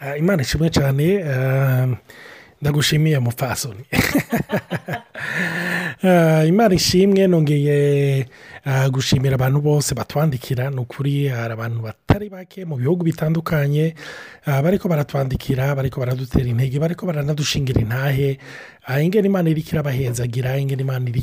ah, imana ishimwe cyane eh, ndagushimiye mupfasoni imana ishimwe nongeye gushimira abantu bose batwandikira ni ukuri hari abantu batari bake mu bihugu bitandukanye bariko baratwandikira bariko baradutera intege bariko baranadushingira intahe aha ingana imana iri kirabahenzagira ingana imana iri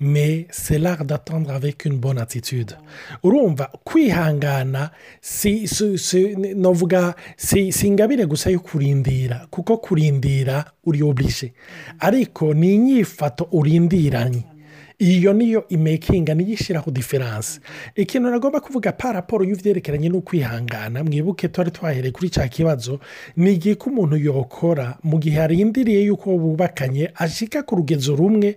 mais c'est l'art d'attendre avec une bonne attitude urumva kwihangana si novuga si ingabire gusa yo kurindira kuko kurindira uri obirije ariko ni inyifato urindiranye iyo niyo imekinga niyo ishyiraho diferanse ikintu nagomba kuvuga paraporo y'ibyerekeranye kwihangana mwibuke twari twahereye kuri cya kibazo ni igihe ko umuntu yokora mu gihe arindiriye y'uko bubakanye ashika ku rugezo rumwe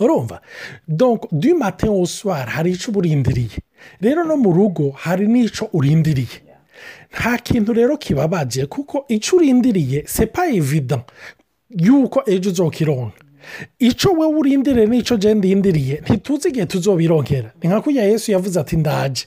urumva donko du mate hari icyo uba urindiriye rero no mu rugo hari n'icyo urindiriye nta kintu rero kibabagiye kuko icyo urindiriye sepa evida y'uko ejo uzokironka icyo we urindiriye n'icyo genda ndindiriye ntituzi igihe tuzobironkera ni nka kuriya yesu yavuze ati ndaje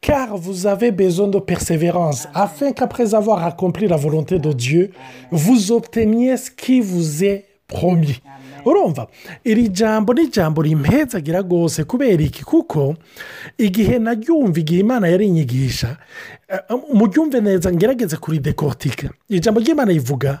car vous avez besoin de persévérance, afin qu'après avoir accompli la volonté de Dieu, vous obteniez ce qui vous est promis. urumva iri jambo ni ijambo rimpenzagira rwose kubera iki kuko igihe naryumva igihe imana yarinyigisha eh, muryumve neza ngerageze kuridekotika iri jambo ry'imana rivuga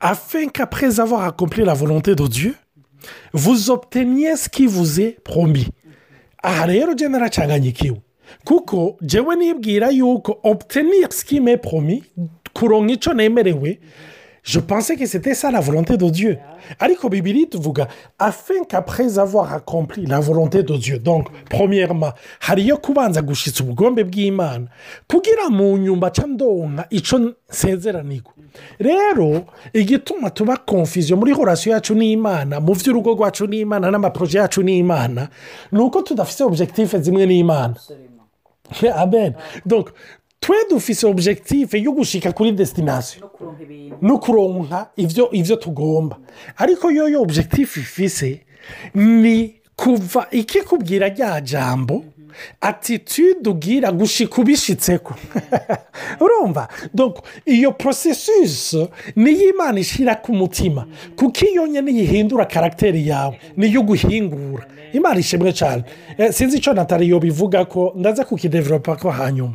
afin qu'après avoir accompli la volonté de Dieu vuzobtemye kivuze pombi aha rero jya naracanganyikiwe kuko jyewe nibwira yuko obuteni sikime pomi kuronka icyo nemerewe Je pensais que c'était ça la volonté de Dieu. afin qu'après avoir accompli la volonté de Dieu donc premièrement hariyo kubanza gushitsa ubugombe bw'Imana kugira mu nyumba ca ndonka ico nsezeranirwa rero igituma tuba konfiziyo muri horasiyo yacu n'Imana mu by'urugo rwacu n'Imana n'amaporoje yacu n'Imana ni uko tudafite objectif zimwe n'Imana amen donc twe dufise obujekitive yo gushika kuri destination no kuronka ibyo ibyo tugomba ariko yoyo obujekitive ifise ni kuva ikikubwira rya jambo atitude ubwira gushika ubishitseko urumva iyo porosesisi niyo imana ishyira ku mutima kuko iyo nyine yihindura karagiteri yawe niyo uguhingura imana ishimwe cyane eh, sinzi icyo natari yo bivuga ko ndaza kukideveropa ko hanyuma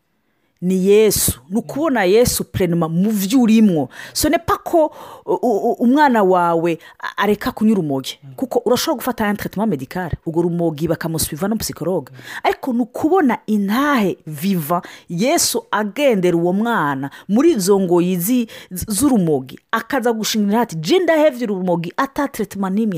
ni yesu ni ukubona yesu purenoma mu byo urimo so nepa ko umwana wawe areka kunyura umogi kuko urashobora gufata ayandi tretema medikare ubwo rumogi bakamusubiva no psikologe ariko ni ukubona intahe viva yesu agendera uwo mwana muri izo ngoyi z'urumogi akaza gushinga inhati jenda hevyi urumogi ata tretema n'imwe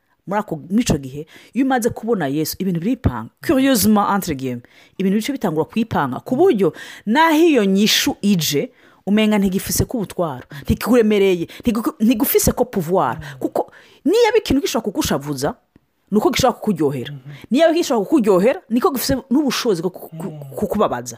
muri icyo gihe iyo umaze kubona yesu ibintu biripanga kuriyuzuma antirigeme ibintu bice bitangura kuyipanga ku buryo n'aho iyo nyishu ije umenga ntigifise ko ubutwara ntikuremereye ntigufise ko puvuwara kuko niyo ikintu gishobora kugushavuza ni uko gishobora kukuryohera niyo gishobora kukuryohera niko gifite n'ubushobozi bwo kukubabaza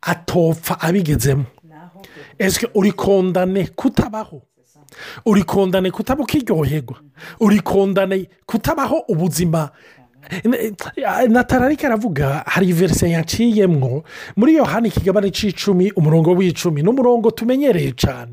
atopfa abigezemo ese uri kondane kutabaho urikundane kutaba ukiryoherwa urikundane kutabaho ubuzima eh, natararika aravuga hari verise yaciyemwo muri yohani kigabane cy'icumi umurongo w'icumi n'umurongo tumenyereye cyane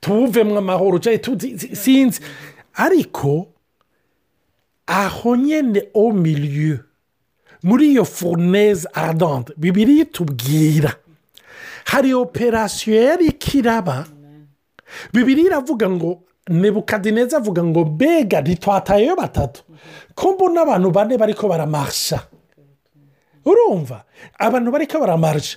tuwuvemo amahoro sinzi ariko aho nyine o milieu muri iyo furneze aradante bibiri tubwira hari operasiyo yari ikiraba bibiri iravuga ngo nebukadineza avuga ngo mbega ntitwatayeyo batatu ko mbona abantu bane ko baramarsha urumva abantu bareka baramarja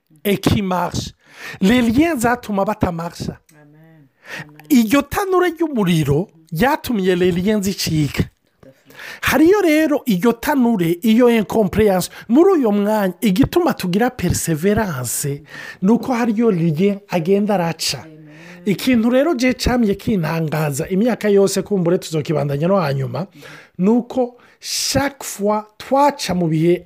ekimarishe le liyen zatuma batamarisha iryo tanura ry'umuriro byatumiye rero igenzi icika hariyo rero iyo tanure iyo enkompurensi muri uyu mwanya igituma tugira periseveranse ni uko hariyo riye agenda araca ikintu rero gicamye kintangaza imyaka yose kumbure tuzokibandanya no hanyuma ni uko shakifwa twaca mu bihe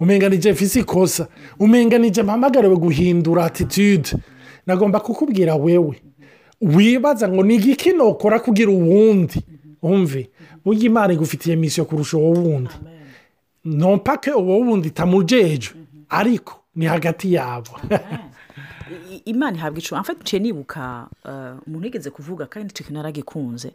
umenga nijya mfise ikosa umenga nijya mpamagariwe guhindura atitude nagomba kukubwira wewe wibaza ngo ni igiki nokora kugira uwundi umve burya imana igufitiye misiyo kurusha uwo wundi nopake uwo wundi itamujejwe ariko ni hagati yabo imana ihabwa icumbi amfata nce nibuka eh, umuntu yigeze kuvuga kandi icyo kintu